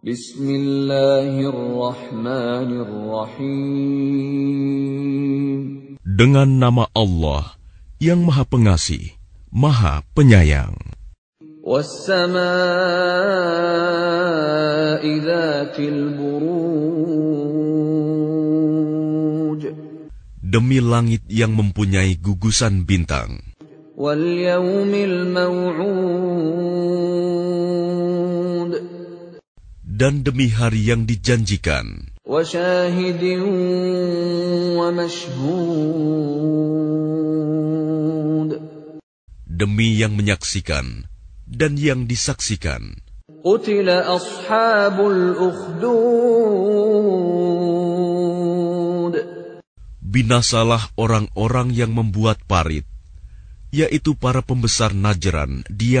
Bismillahirrahmanirrahim. Dengan nama Allah yang Maha Pengasih, Maha Penyayang. Demi langit yang mempunyai gugusan bintang. Dan demi hari yang dijanjikan. Demi yang menyaksikan dan yang disaksikan. Binasalah orang-orang yang membuat parit, yaitu para pembesar Najran di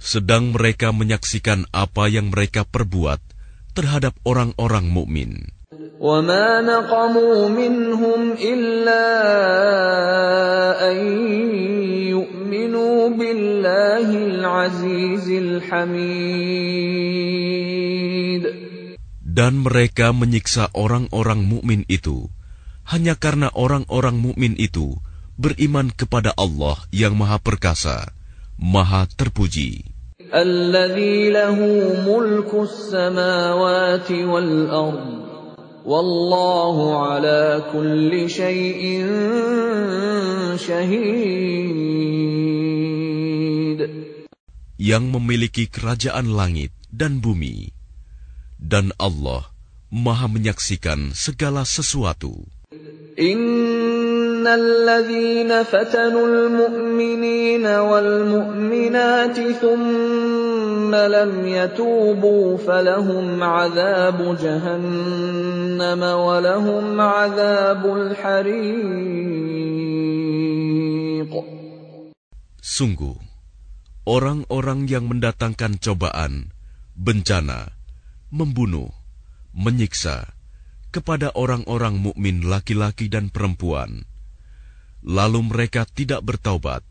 sedang mereka menyaksikan apa yang mereka perbuat terhadap orang-orang mukmin. وما نقموا منهم إلا أن يؤمنوا بالله العزيز الحميد Dan mereka menyiksa orang-orang mukmin itu hanya karena orang-orang mukmin itu beriman kepada Allah yang Maha Perkasa, Maha Terpuji. الذي له ملك السماوات والأرض والله على كل شيء شهيد yang memiliki kerajaan langit dan bumi, dan Allah Maha menyaksikan segala sesuatu. إن الذين فتنوا المؤمنين والمؤمنات ثم لم يتوبوا فلهم عذاب جهنم ولهم عذاب الحريق Sungguh, orang-orang yang mendatangkan cobaan, bencana, membunuh, menyiksa kepada orang-orang mukmin laki-laki dan perempuan, lalu mereka tidak bertaubat,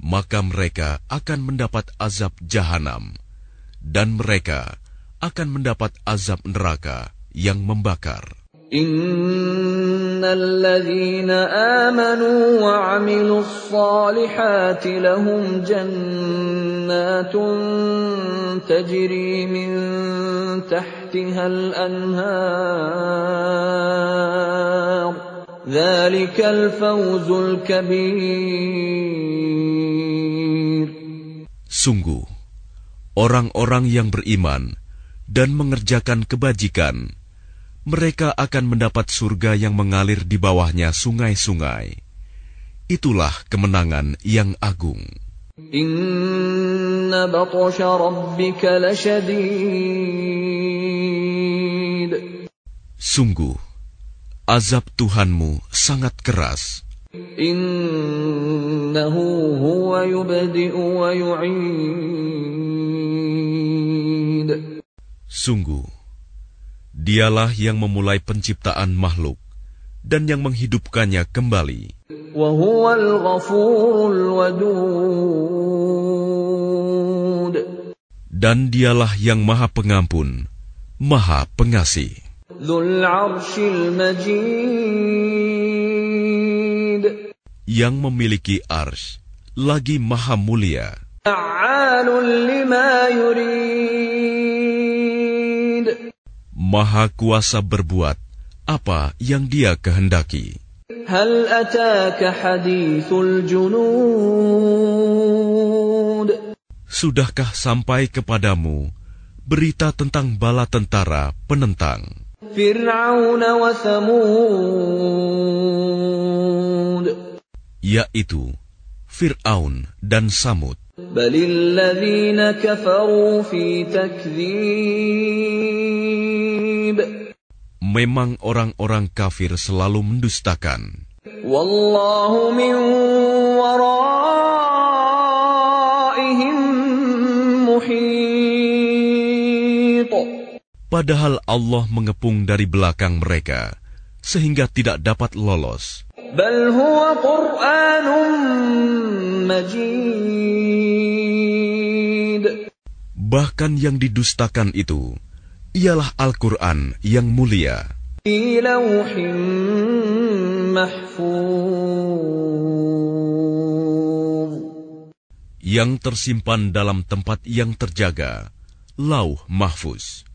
maka mereka akan mendapat azab jahanam, dan mereka akan mendapat azab neraka yang membakar. إن الذين آمنوا وعملوا الصالحات لهم جنات تجري من تحتها الأنهار ذلك الفوز الكبير Sungguh, orang-orang yang beriman dan mengerjakan kebajikan, mereka akan mendapat surga yang mengalir di bawahnya sungai-sungai. Itulah kemenangan yang agung. Sungguh, azab Tuhanmu sangat keras. Innahu huwa yubdi'u wa yu'id. Sungguh, dialah yang memulai penciptaan makhluk dan yang menghidupkannya kembali. Dan dialah yang maha pengampun, maha pengasih. Yang memiliki ars lagi maha mulia. Maha kuasa berbuat apa yang dia kehendaki. Sudahkah sampai kepadamu berita tentang bala tentara penentang? Fir'aun wa Samud yaitu Fir'aun dan Samud. Memang orang-orang kafir selalu mendustakan. Wallahu min padahal Allah mengepung dari belakang mereka sehingga tidak dapat lolos. Bahkan yang didustakan itu ialah Al-Qur'an yang mulia. Yang tersimpan dalam tempat yang terjaga, lauh mahfuz.